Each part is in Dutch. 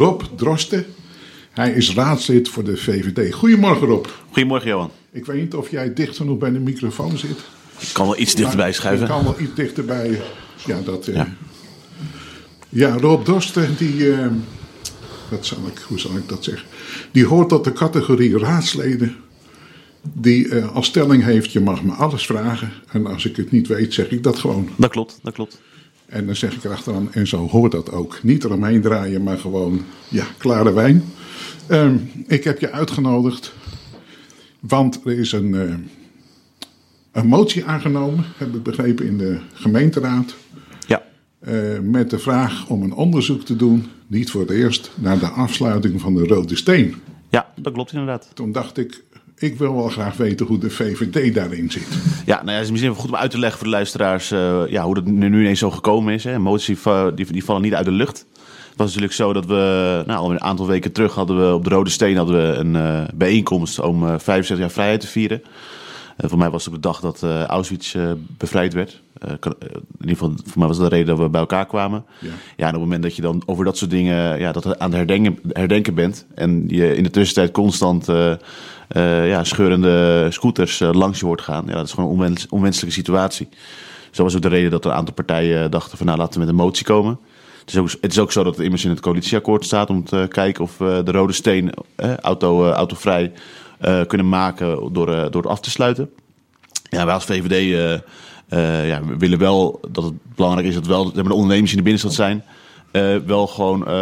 Rob Drosten. Hij is raadslid voor de VVD. Goedemorgen Rob. Goedemorgen Johan. Ik weet niet of jij dicht genoeg bij de microfoon zit. Ik kan wel iets dichterbij schuiven. Ik kan wel iets dichterbij. Ja, dat, eh, Ja. ja. Rob Drosten, die, eh, wat zal ik, hoe zal ik dat zeggen? Die hoort tot de categorie raadsleden die eh, als stelling heeft, je mag me alles vragen. En als ik het niet weet, zeg ik dat gewoon. Dat klopt, dat klopt. En dan zeg ik erachteraan, en zo hoort dat ook. Niet eromheen draaien, maar gewoon, ja, klare wijn. Ehm, ik heb je uitgenodigd, want er is een, eh, een motie aangenomen, heb ik begrepen, in de gemeenteraad. Ja, eh, met de vraag om een onderzoek te doen, niet voor het eerst, naar de afsluiting van de Rode Steen. ja dat klopt inderdaad. Toen dacht ik, ik wil wel graag weten hoe de VVD daarin zit. Ja, nou ja, het is misschien goed om uit te leggen voor de luisteraars eh, ja, hoe dat nu, ineens zo gekomen is. Hè. Moties va- die, die vallen niet uit de lucht. Het was natuurlijk zo dat we, nou, al een aantal weken terug hadden we op de Rode Steen hadden we een eh, bijeenkomst om eh 75 jaar vrijheid te vieren. Voor mij was het de dag dat Auschwitz bevrijd werd. Eh, eh, in ieder geval, voor mij was dat de reden dat we bij elkaar kwamen. Ja. Ja, en op het moment dat je dan over dat soort dingen ja, dat aan het herdenken, herdenken bent. en je in de tussentijd constant eh, ja, scheurende scooters langs je hoort gaan. Ja, dat is gewoon een onwens, onwenselijke situatie. Dus dat was ook de reden dat een aantal partijen dachten: van nou laten we met een motie komen. Het is ook, het is ook zo dat het immers in het coalitieakkoord staat om te kijken of we de rode steen auto, autovrij kunnen maken door, door het af te sluiten. Ja, wij als VVD ja, we willen wel dat het belangrijk is dat wel de ondernemers in de binnenstad zijn, eh, wel gewoon eh,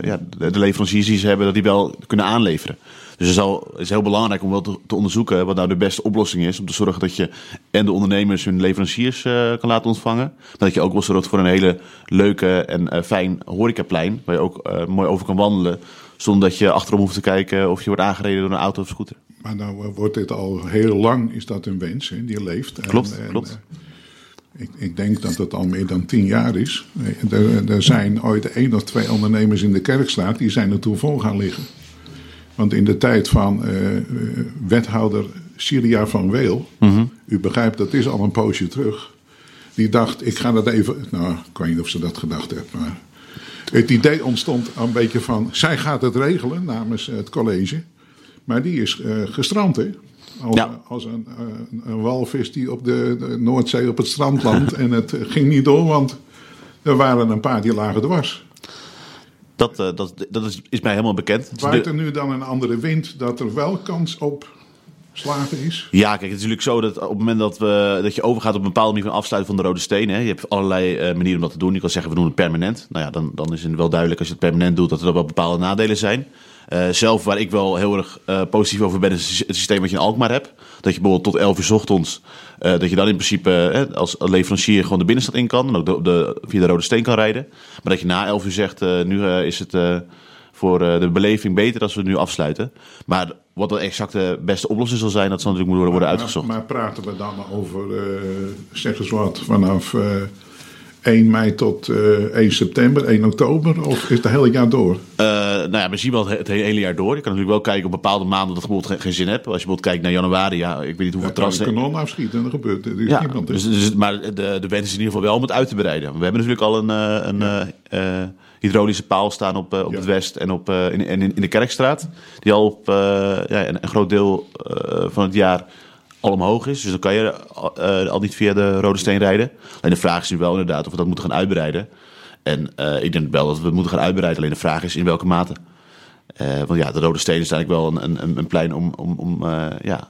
ja, de leveranciers die ze hebben, dat die wel kunnen aanleveren. Dus het is, al, het is heel belangrijk om wel te, te onderzoeken wat nou de beste oplossing is. Om te zorgen dat je en de ondernemers hun leveranciers eh, kan laten ontvangen. Maar dat je ook wel zorgt voor een hele leuke en eh, fijn horecaplein. Waar je ook eh, mooi over kan wandelen. Zonder dat je achterom hoeft te kijken of je wordt aangereden door een auto of scooter. Maar nou eh, wordt dit al heel lang, is dat een wens, hè, die leeft. En- Klopt, en, klopt. eh, ik, ik denk dat het al meer dan tien jaar is. Er, er zijn ooit één of twee ondernemers in de Kerkstraat, die zijn er toen vol gaan liggen. Want in de tijd van eh, eh, wethouder Syria van Weel, Mhm. u begrijpt, dat is al een poosje terug. Die dacht, ik ga dat even, nou, ik weet niet of ze dat gedacht heeft, maar het idee ontstond een beetje van, zij gaat het regelen namens het college. Maar die is eh, gestrand, hè? Als, Ja. als een, eh, een walvis die op de, de Noordzee op het strand landt. en het eh, ging niet door, want er waren een paar die lagen dwars. Dat, eh, dat, dat is, is mij helemaal bekend. Waait er nu dan een andere wind dat er wel kans op slagen is? Ja, kijk, het is natuurlijk zo dat op het moment dat, we, dat je overgaat op een bepaalde manier van afsluiten van de rode steen. Hè, je hebt allerlei manieren om dat te doen. Je kan zeggen, we doen het permanent. Nou ja, dan, dan is het wel duidelijk als je het permanent doet dat er wel bepaalde nadelen zijn. Eh, zelf, waar ik wel heel erg eh, positief over ben, is het systeem wat je in Alkmaar hebt. Dat je bijvoorbeeld tot 11 uur 's ochtends, eh, dat je dan in principe als leverancier gewoon de binnenstad in kan. En ook de, de, via de rode steen kan rijden. Maar dat je na 11 uur zegt, nu is het... voor de beleving beter als we het nu afsluiten. Maar wat de exacte beste oplossing zal zijn, dat zal natuurlijk moeten worden uitgezocht. Maar, praten we dan over, eh, zeg eens wat, vanaf 1 mei tot eh 1 september, 1 oktober? Of is het hele jaar door? Eh, nou ja, zien wel het, hele jaar door. Je kan natuurlijk wel kijken op bepaalde maanden dat je bijvoorbeeld geen, zin hebt. Als je bijvoorbeeld kijkt naar januari, ja, ik weet niet hoeveel kan je kanon afschieten en dan gebeurt er is Ja, niemand. dus, dus, maar de, de wens is in ieder geval wel om het uit te breiden. We hebben natuurlijk al een, eh, een eh, eh, hydraulische paal staan op, eh, op Ja. het West en, op, eh, in, en in, in de Kerkstraat. Die al op eh, ja, een, een groot deel eh, van het jaar al omhoog is. Dus dan kan je eh, al niet via de Rode Steen rijden. Alleen de vraag is nu wel inderdaad of we dat moeten gaan uitbreiden. En eh, ik denk wel dat we het moeten gaan uitbreiden. Alleen de vraag is in welke mate. Eh, want ja, de Rode Steen is eigenlijk wel een, een, een plein om, om, om ja,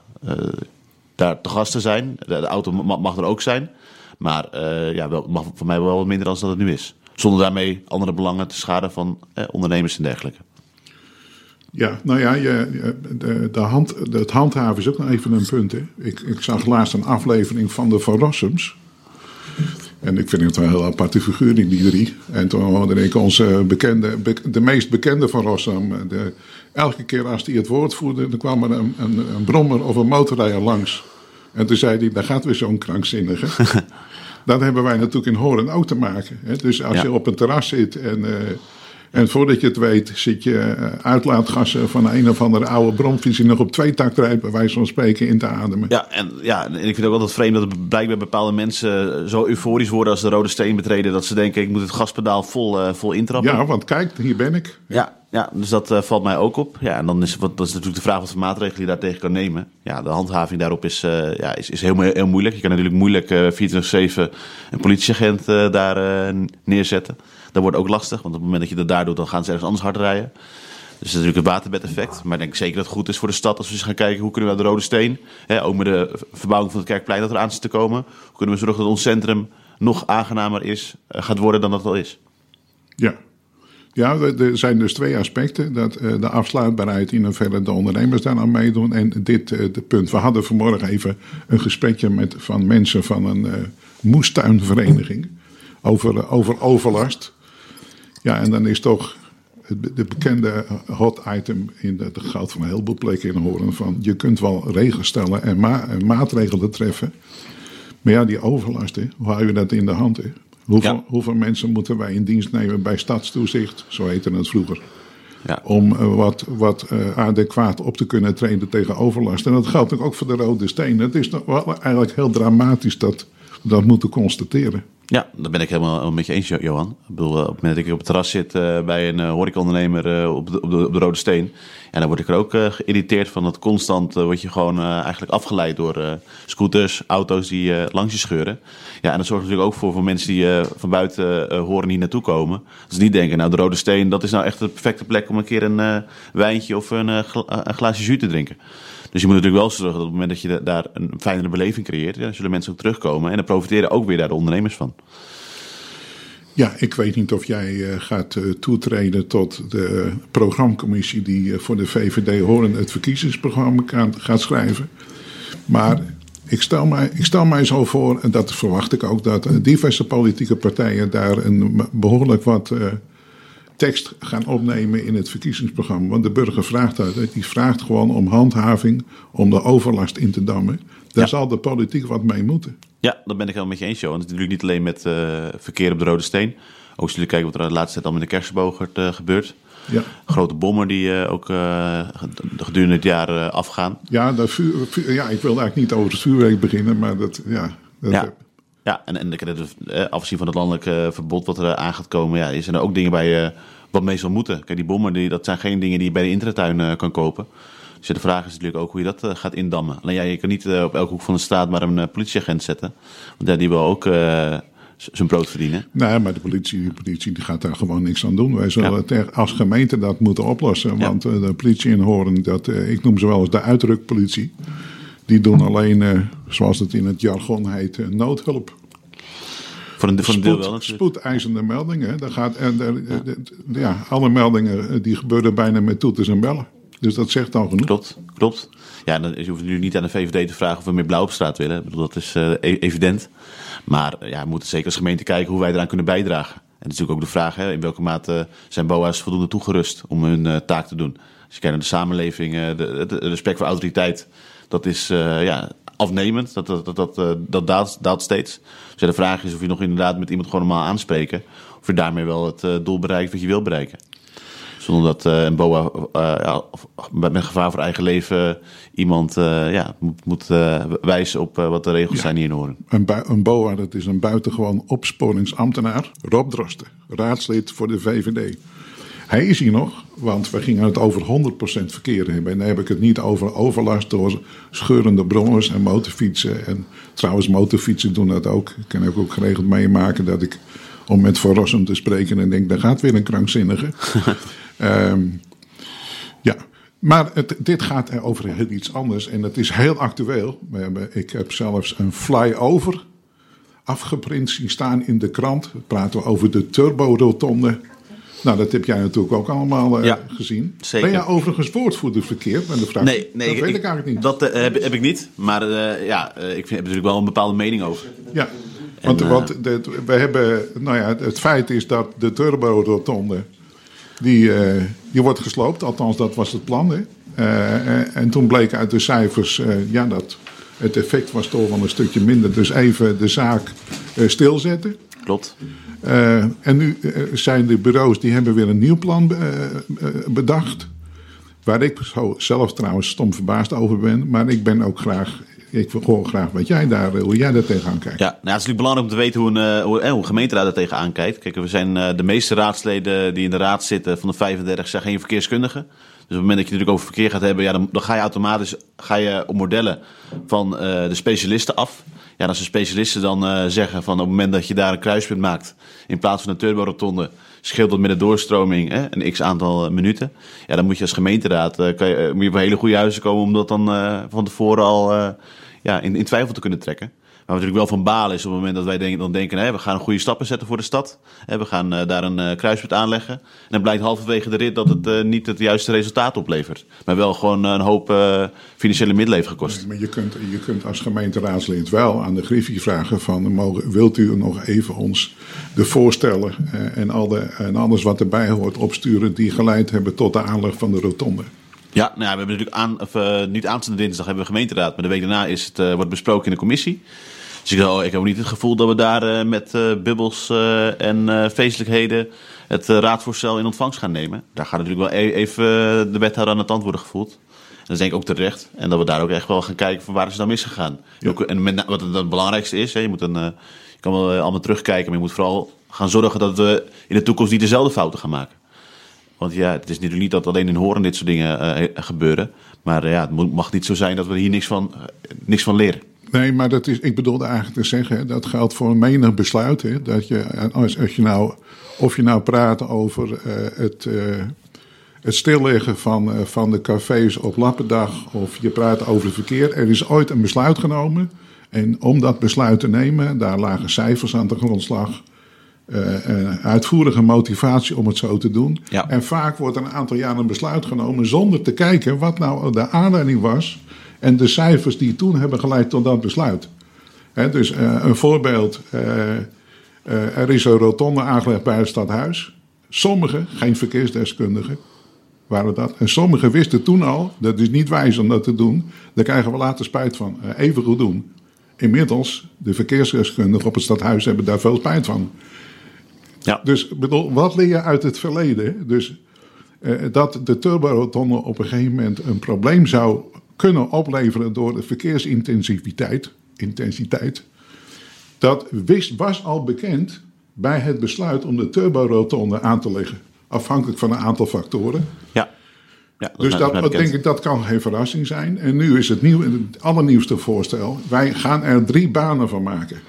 daar te gast te zijn. De, auto ma- mag er ook zijn. Maar ja, wel, mag voor mij wel wat minder dan dat het nu is. Zonder daarmee andere belangen te schaden van ondernemers en dergelijke. Ja, nou ja, je, de, de hand, het handhaven is ook nog even een punt. Hè. Ik, ik zag laatst een aflevering van de Van Rossums. En ik vind het wel een heel aparte figuur in die drie. En toen hoorde ik onze bekende, be- de meest bekende Van Rossum. De, elke keer als hij het woord voerde, dan kwam er een, een, een brommer of een motorrijder langs. En toen zei hij, daar gaat weer zo'n krankzinnige. Dat hebben wij natuurlijk in Horen ook te maken. Hè. Dus als Ja. je op een terras zit en, eh, en voordat je het weet zit je eh, uitlaatgassen van een of andere oude bromfiets die nog op twee takt rijdt, bij wijze van spreken, in te ademen. Ja, en, ja, en ik vind ook altijd vreemd dat blijkbaar bepaalde mensen zo euforisch worden als de rode steen betreden. Dat ze denken, ik moet het gaspedaal vol, eh, vol intrappen. Ja, want kijk, hier ben ik. Ja, ja, dus dat uh, valt mij ook op. Ja, en dan is, wat, dat is natuurlijk de vraag wat voor maatregelen je daartegen kan nemen. Ja, de handhaving daarop is, uh, ja, is, is heel, heel moeilijk. Je kan natuurlijk moeilijk uh, 24-7 een politieagent daar neerzetten. Dat wordt ook lastig, want op het moment dat je dat daar doet, dan gaan ze ergens anders hard rijden. Dus dat is natuurlijk het waterbedeffect. Maar ik denk zeker dat het goed is voor de stad als we eens gaan kijken hoe kunnen we de Rode Steen, hè, ook met de verbouwing van het Kerkplein dat er aan zit te komen, hoe kunnen we zorgen dat ons centrum nog aangenamer is, gaat worden dan dat het al is. Ja, ja, er zijn dus twee aspecten. Dat, uh, de afsluitbaarheid in hoeverre de ondernemers daar aan meedoen. En dit uh, de punt. We hadden vanmorgen even een gesprekje met, van mensen van een uh, moestuinvereniging. Over, over overlast. Ja, en dan is toch de bekende hot item in de, de goud van een heleboel plekken in horen. Van je kunt wel regels stellen en, ma en maatregelen treffen. Maar ja, die overlast, hè, hoe hou je dat in de hand? Hè? Hoeveel, hoeveel, mensen moeten wij in dienst nemen bij stadstoezicht, zo heette het vroeger. Ja. Om uh, wat, wat uh, adequaat op te kunnen trainen tegen overlast. En dat geldt ook voor de Rode Steen. Het is wel eigenlijk heel dramatisch dat we dat moeten constateren. Ja, daar ben ik helemaal met je eens, Johan. Ik bedoel, op het moment dat ik op het terras zit uh, bij een uh, horecaondernemer op, de, op, de, op de Rode Steen... En dan word ik er ook geïrriteerd van dat constant word je gewoon eigenlijk afgeleid door scooters, auto's die langs je scheuren. Ja, en dat zorgt natuurlijk ook voor, voor mensen die van buiten horen hier naartoe komen. Ze niet denken, nou de Rode Steen, dat is nou echt de perfecte plek om een keer een wijntje of een, glaasje jus te drinken. Dus je moet natuurlijk wel zorgen dat op het moment dat je daar een fijnere beleving creëert, ja, zullen mensen ook terugkomen. En dan profiteren ook weer daar de ondernemers van. Ja, ik weet niet of jij uh, gaat uh, toetreden tot de programmacommissie die uh, voor de VVD Horen het verkiezingsprogramma kan, gaat schrijven. Maar ik stel, mij, ik stel mij zo voor, en dat verwacht ik ook, dat diverse politieke partijen daar een behoorlijk wat tekst gaan opnemen in het verkiezingsprogramma. Want de burger vraagt uit. Die vraagt gewoon om handhaving, om de overlast in te dammen. Daar zal de politiek wat mee moeten. Ja, dat ben ik helemaal met je eens, joh. Want het is natuurlijk niet alleen met uh, verkeer op de Rode Steen. Ook als jullie kijken wat er de laatste tijd al met de Kersenbogert uh, gebeurt. Ja. Grote bommen die uh, ook gedurende het jaar afgaan. Ja, dat vuur, vuur, ja, ik wil eigenlijk niet over het vuurwerk beginnen, maar dat, ja... Dat ja. Ja, en, en de, afzien van het landelijke verbod wat er aan gaat komen, ja, zijn er ook dingen bij wat meestal moeten. Kijk, die bommen, die, dat zijn geen dingen die je bij de intratuin kan kopen. Dus de vraag is natuurlijk ook hoe je dat uh, gaat indammen. Alleen ja, je kan niet op elke hoek van de straat maar een politieagent zetten. Want ja, die wil ook zijn brood verdienen. Nee, maar de politie, de politie die gaat daar gewoon niks aan doen. Wij zullen ja. als gemeente dat moeten oplossen. Want de politie in Horen, dat, ik noem ze wel eens de uitdrukpolitie. Die doen alleen, zoals het in het jargon heet, noodhulp. Voor een, voor een deel wel. Spoedeisende meldingen. Daar gaat, en, ja. De, de, ja, alle meldingen eh, die gebeuren bijna met toeters en bellen. Dus dat zegt al genoeg. Klopt, klopt. Ja, dan, je hoeft nu niet aan de VVD te vragen of we meer blauw op straat willen. Ik bedoel, dat is uh, evident. Maar ja, we moeten zeker als gemeente kijken hoe wij eraan kunnen bijdragen. En natuurlijk ook de vraag, hè, in welke mate zijn BOA's voldoende toegerust om hun uh, taak te doen. Als je kijkt naar de samenleving, de, respect voor autoriteit dat is ja, afnemend. Dat, dat, dat, dat, dat daalt, daalt steeds. Dus de vraag is of je nog inderdaad met iemand gewoon normaal aanspreken. Of je daarmee wel het doel bereikt wat je wil bereiken. Zonder dat een BOA ja, met gevaar voor eigen leven iemand ja, moet, moet wijzen op wat de regels ja, zijn hier in Horen. Een, een BOA dat is een buitengewoon opsporingsambtenaar. Rob Drosten, raadslid voor de VVD. Hij is hier nog, want we gingen het over 100% verkeer hebben. En dan heb ik het niet over overlast door scheurende brommers en motorfietsen. En trouwens, motorfietsen doen dat ook. Ik kan ook geregeld meemaken dat ik, om met Verrossum te spreken, en denk, daar gaat weer een krankzinnige. um, ja, maar het, dit gaat over heel iets anders en het is heel actueel. We hebben, ik heb zelfs een flyover afgeprint zien staan in de krant. We praten over de turborotonde nou, dat heb jij natuurlijk ook allemaal uh, ja, gezien. Zeker. Ben jij overigens woordvoerder verkeerd? Met de vraag? Nee, nee, dat weet ik, eigenlijk niet. Dat uh, heb, heb, ik niet. Maar uh, ja, ik vind, heb natuurlijk wel een bepaalde mening over. Ja, want, en, want de, we hebben, nou ja, het feit is dat de turbo-rotonde, die, die wordt gesloopt. Althans, dat was het plan. Hè? en toen bleek uit de cijfers, ja, dat het effect was toch wel een stukje minder. Dus even de zaak stilzetten. Klopt. En nu zijn de bureaus die hebben weer een nieuw plan bedacht. Waar ik zelf trouwens stom verbaasd over ben. Maar ik ben ook graag ik wil gewoon graag wat jij daar, hoe jij daar tegenaan kijkt. Ja, nou, het is natuurlijk belangrijk om te weten hoe een, hoe, hoe een gemeenteraad er tegenaan kijkt. Kijk, we zijn de meeste raadsleden die in de raad zitten van de 35 zijn geen verkeerskundigen. Dus op het moment dat je natuurlijk over verkeer gaat hebben, ja, dan, dan ga je automatisch ga je op modellen van de specialisten af. Ja, als de specialisten dan zeggen van op het moment dat je daar een kruispunt maakt, in plaats van een turborotonde, scheelt dat met de doorstroming hè, een x aantal uh, minuten. Ja, dan moet je als gemeenteraad, kan je, moet je op hele goede huizen komen om dat dan van tevoren al ja, in, in twijfel te kunnen trekken. We natuurlijk wel van balen is op het moment dat wij denken, dan denken, we gaan goede stappen zetten voor de stad. We gaan uh, daar een uh, kruispunt aanleggen. En dan blijkt halverwege de rit dat het uh, niet het juiste resultaat oplevert. Maar wel gewoon een hoop financiële middelen heeft gekost. Nee, maar je kunt, je kunt als gemeenteraadslid wel aan de Griffie vragen van, mogen, wilt u nog even ons de voorstellen en, al de, en alles wat erbij hoort opsturen die geleid hebben tot de aanleg van de rotonde? Ja, nou ja, we hebben natuurlijk aan, of, uh, niet aanstaande dinsdag hebben we gemeenteraad, maar de week daarna is het, uh, wordt besproken in de commissie. Dus ik, oh, ik heb niet het gevoel dat we daar uh, met bubbels en feestelijkheden het raadvoorstel in ontvangst gaan nemen. Daar gaat natuurlijk wel e even de wethouder aan het antwoorden worden gevoeld. En dat is denk ik ook terecht. En dat we daar ook echt wel gaan kijken van waar is het dan misgegaan. Ja. Ook, en met, wat het, het belangrijkste is, hè, je, moet een, je kan wel allemaal terugkijken, maar je moet vooral gaan zorgen dat we in de toekomst niet dezelfde fouten gaan maken. Want ja, het is natuurlijk niet dat alleen in Horen dit soort dingen uh, gebeuren. Maar uh, ja, het mag niet zo zijn dat we hier niks van, uh, niks van leren. Nee, maar dat is, ik bedoelde eigenlijk te zeggen, dat geldt voor menig besluit. Hè, dat je, als, als je nou, of je nou praat over het, het stilleggen van, van de cafés op Lappendag, of je praat over het verkeer. Er is ooit een besluit genomen. En om dat besluit te nemen, daar lagen cijfers aan de grondslag. Uh, uitvoerige motivatie om het zo te doen. Ja. En vaak wordt een aantal jaren een besluit genomen zonder te kijken wat nou de aanleiding was en de cijfers die toen hebben geleid tot dat besluit. He, dus uh, een voorbeeld: uh, er is een rotonde aangelegd bij het stadhuis. Sommigen, geen verkeersdeskundigen, waren dat. En sommigen wisten toen al, dat is niet wijs om dat te doen. Daar krijgen we later spijt van. even goed doen. Inmiddels, de verkeersdeskundigen op het stadhuis hebben daar veel spijt van. Ja. Dus bedoel, wat leer je uit het verleden? Dus dat de turborotonde op een gegeven moment een probleem zou kunnen opleveren door de verkeersintensiviteit, intensiteit, dat wist, was al bekend bij het besluit om de turborotonde aan te leggen. Afhankelijk van een aantal factoren. Ja. Ja, dat dus dat, dat denk ik, dat kan geen verrassing zijn. En nu is het, nieuw, het allernieuwste voorstel. Wij gaan er drie banen van maken.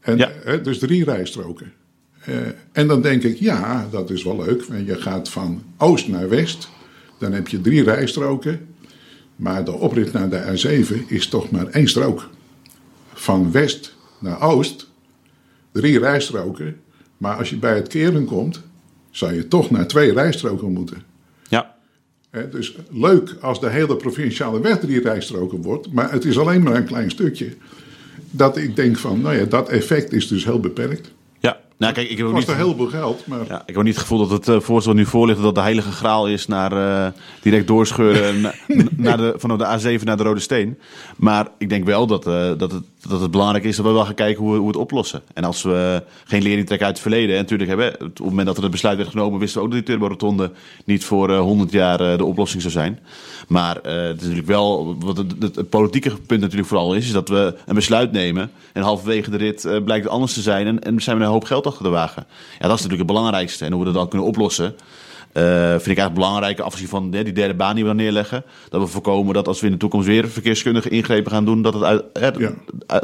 En, Ja. eh, dus drie rijstroken. Eh, en dan denk ik, ja, dat is wel leuk. En je gaat van oost naar west. Dan heb je drie rijstroken. Maar de oprit naar de R7 is toch maar één strook. Van west naar oost, drie rijstroken. Maar als je bij het keren komt, zou je toch naar twee rijstroken moeten. Ja. Dus leuk als de hele provinciale weg drie rijstroken wordt, maar het is alleen maar een klein stukje. Dat ik denk van, nou ja, dat effect is dus heel beperkt. Nou, kijk, ik heb kost niet... een heleboel geld, maar Ja, ik heb niet het gevoel dat het uh, voorstel nu voor ligt, dat de heilige graal is naar eh, direct doorscheuren na, naar de, vanaf de A7 naar de Rode Steen. Maar ik denk wel dat, eh, dat, het, dat het belangrijk is dat we wel gaan kijken hoe we, hoe we het oplossen. En als we geen lering trekken uit het verleden, en natuurlijk hebben op het moment dat er het besluit werd genomen, wisten we ook dat die turborotonde niet voor eh, 100 jaar eh, de oplossing zou zijn. Maar eh, het is natuurlijk wel, wat het, politieke punt natuurlijk vooral is, is dat we een besluit nemen en halverwege de rit eh, blijkt het anders te zijn en, en zijn we een hoop geld achter de wagen. Ja, dat is natuurlijk het belangrijkste. En hoe we dat dan kunnen oplossen, eh, vind ik eigenlijk belangrijk, afgezien van die derde baan die we dan neerleggen, dat we voorkomen dat als we in de toekomst weer verkeerskundige ingrepen gaan doen, dat het uit, Ja.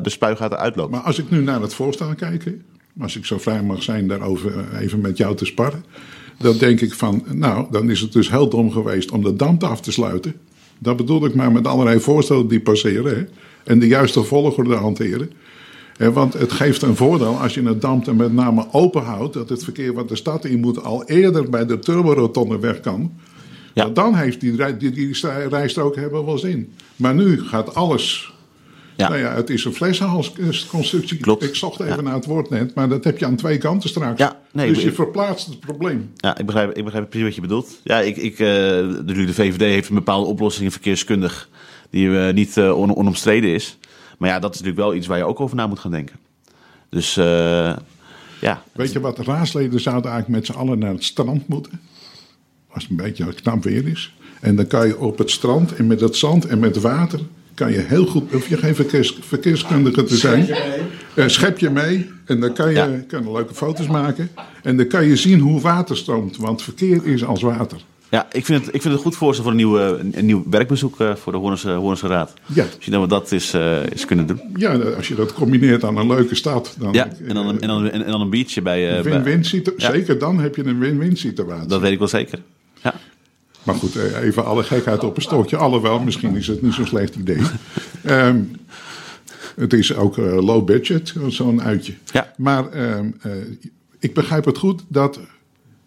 de spuigaten uitloopt. Maar als ik nu naar het voorstel kijk, hè, als ik zo vrij mag zijn daarover eh, even met jou te sparren, dan denk ik van, nou, dan is het dus heel dom geweest om de damp af te sluiten. Dat bedoel ik maar met allerlei voorstellen die passeren hè, en de juiste volgorde hanteren. Want het geeft een voordeel als je het dampt en met name open houdt, dat het verkeer wat de stad in moet al eerder bij de turborotonde weg kan. Ja. Want Dan heeft die, die, die rijstrook hebben wel zin. Maar nu gaat alles Ja. nou ja, het is een flessenhalsconstructie. Klopt. Ik zocht even naar het woord net, maar dat heb je aan twee kanten straks. Ja, nee, dus je verplaatst het probleem. Ja, ik begrijp, ik begrijp precies wat je bedoelt. Ja, ik, ik, eh, de, VVD heeft een bepaalde oplossing verkeerskundig die eh, niet eh, on, onomstreden is. Maar ja, dat is natuurlijk wel iets waar je ook over na moet gaan denken. Dus eh, ja, Weet je wat, de raadsleden zouden eigenlijk met z'n allen naar het strand moeten. Als het een beetje knap weer is. En dan kan je op het strand en met het zand en met water kan je heel goed, hoef je geen verkeers, verkeerskundige te zijn. Eh, schep je mee en dan kan je, Ja. kan je leuke foto's maken. En dan kan je zien hoe water stroomt, want verkeer is als water. Ja, ik vind, het, ik vind het een goed voorstel voor een, nieuwe, een, nieuw werkbezoek eh, voor de Hoornse, Hoornse Raad. Ja. Misschien dat we dat eens, eh, eens kunnen doen. Ja, als je dat combineert aan een leuke stad, dan Ja, en dan een, en dan, en, dan een biertje bij... eh, win-win situ- Ja. Zeker dan heb je een win-win situatie. Dat weet ik wel zeker. Ja. Maar goed, eh, even alle gekheid op een stootje. Alhoewel, misschien is het niet zo'n slecht idee. Ehm, het is ook eh, low budget, zo'n uitje. Ja. Maar ehm, eh, ik begrijp het goed dat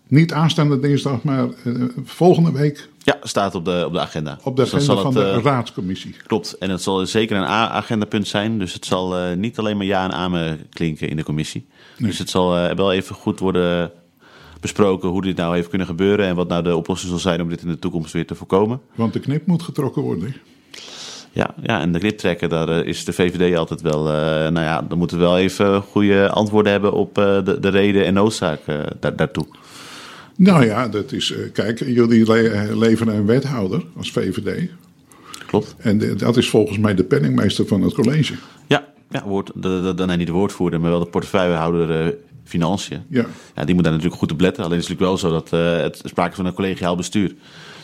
niet aanstaande dinsdag, maar eh, volgende week ja, staat op de, op de agenda. op de Dus agenda van het, de eh, raadscommissie. Klopt, en het zal zeker een agendapunt zijn. Dus het zal eh, niet alleen maar ja en amen klinken in de commissie. Dus het zal wel even goed worden besproken hoe dit nou heeft kunnen gebeuren... en wat nou de oplossing zal zijn om dit in de toekomst weer te voorkomen. Want de knip moet getrokken worden. Ja, ja en de griptrekken, daar eh, is de VVD altijd wel... nou ja, dan moeten we wel even goede antwoorden hebben op de, de reden en noodzaak daar, daartoe. Nou ja, dat is. eh, kijk, jullie le- leveren een wethouder als VVD. Klopt? En de- dat is volgens mij de penningmeester van het college. Ja, ja woord, de, de, de, nee, niet de woordvoerder, maar wel de portefeuillehouder eh, Financiën. Ja. Ja, die moet daar natuurlijk goed op letten. Alleen is het natuurlijk wel zo dat eh, het sprake van een collegiaal bestuur.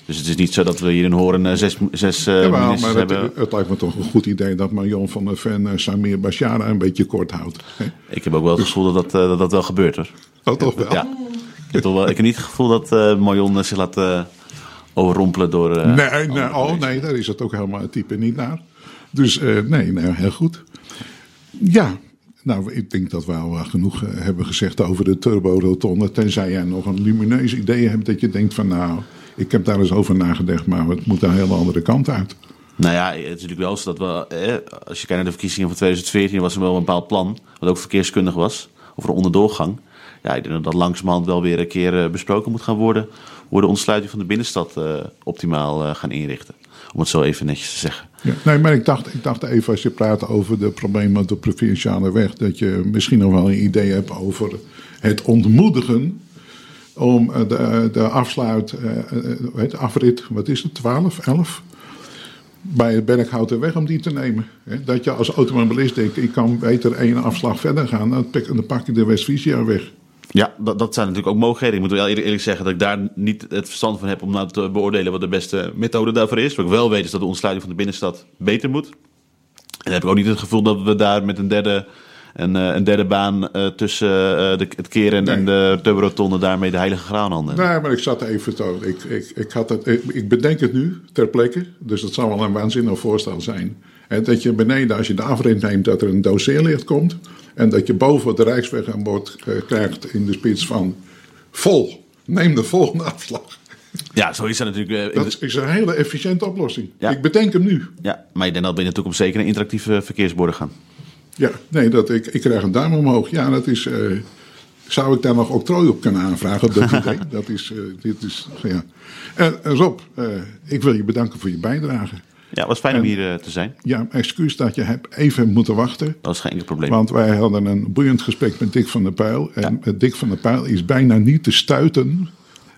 Dus het is niet zo dat we hier in Horen eh, zes, zes eh, Jawel, ministers maar het, hebben. het lijkt me toch een goed idee dat Marion van der Ven eh, Samir Bashara een beetje kort houdt. hè? Ik heb ook wel het gevoel dat dat, eh, dat, dat wel gebeurt hoor. Oh, toch wel? Ja. Ik, heb toch wel, ik heb niet het gevoel dat Marion eh, zich laat eh, overrompelen door... Nee, nee, oh nee, daar is het ook helemaal het type niet naar. Dus nee, nee, heel goed. Ja, nou, ik denk dat we al genoeg hebben gezegd over de turbo-rotonde. Tenzij jij nog een lumineus idee hebt dat je denkt van nou, ik heb daar eens over nagedacht, maar het moet een hele andere kant uit. Nou ja, het is natuurlijk wel zo dat we, eh, als je kijkt naar de verkiezingen van 2014, was er wel een bepaald plan, wat ook verkeerskundig was, over een onderdoorgang. Ja, ik denk dat dat langzamerhand wel weer een keer eh, besproken moet gaan worden, hoe de ontsluiting van de binnenstad eh, optimaal eh, gaan inrichten. Om het zo even netjes te zeggen. Ja, nee, maar ik dacht, ik dacht even als je praat over de problemen met de provinciale weg, dat je misschien nog wel een idee hebt over het ontmoedigen om de, de afsluit, weet, afrit, wat is het, 12, 11? Bij het Berghoutenweg om die te nemen. Dat je als automobilist denkt, ik kan beter één afslag verder gaan, dan pak, ik de West-Friesia weg. Ja, dat, dat zijn natuurlijk ook mogelijkheden. Ik moet wel eerlijk, zeggen dat ik daar niet het verstand van heb om nou te beoordelen wat de beste methode daarvoor is. Wat ik wel weet is dat de ontsluiting van de binnenstad beter moet. En dan heb ik ook niet het gevoel dat we daar met een derde, een, eh, een derde baan eh, tussen eh, de, het keren en de turbo-rotonde daarmee de heilige graan handen. Nee, maar ik zat even zo. Ik, ik, ik, had het, ik, ik bedenk het nu ter plekke. Dus het zal wel een waanzinnig voorstel zijn. En dat je beneden, als je de afrit neemt, dat er een doseerlicht komt. En dat je boven de Rijksweg aan boord eh, krijgt in de spits van vol. Neem de volgende afslag. Ja, zo is dat natuurlijk. eh, Dat is een hele efficiënte oplossing. Ja. Ik bedenk hem nu. ja, maar ik denk dat we in de toekomst zeker een interactieve verkeersborden gaan. Ja, nee, dat, ik, ik krijg een duim omhoog. Ja, dat is. eh, zou ik daar nog octrooi op kunnen aanvragen? Op dat idee? Dat is. eh, dit is ja. Rob, ik wil je bedanken voor je bijdrage. Ja, het was fijn om hier eh, te zijn. Ja, excuus dat je hebt even moeten wachten. Dat is geen enkel probleem. Want wij hadden een boeiend gesprek met Dick van der Pijl. En Dick van der Pijl is bijna niet te stuiten.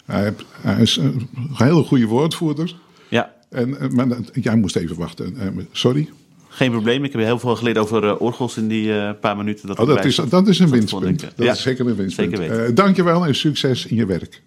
Hij, is een hele goede woordvoerder. Ja, En, eh, maar dat- jij moest even wachten. Eh, Sorry. geen probleem. Ik heb heel veel geleerd over orgels in die paar minuten. Dat, Oh, dat, is, dat is een winstpunt. Dat Ja, is zeker een winstpunt. Zeker weten. Eh, dankjewel en succes in je werk.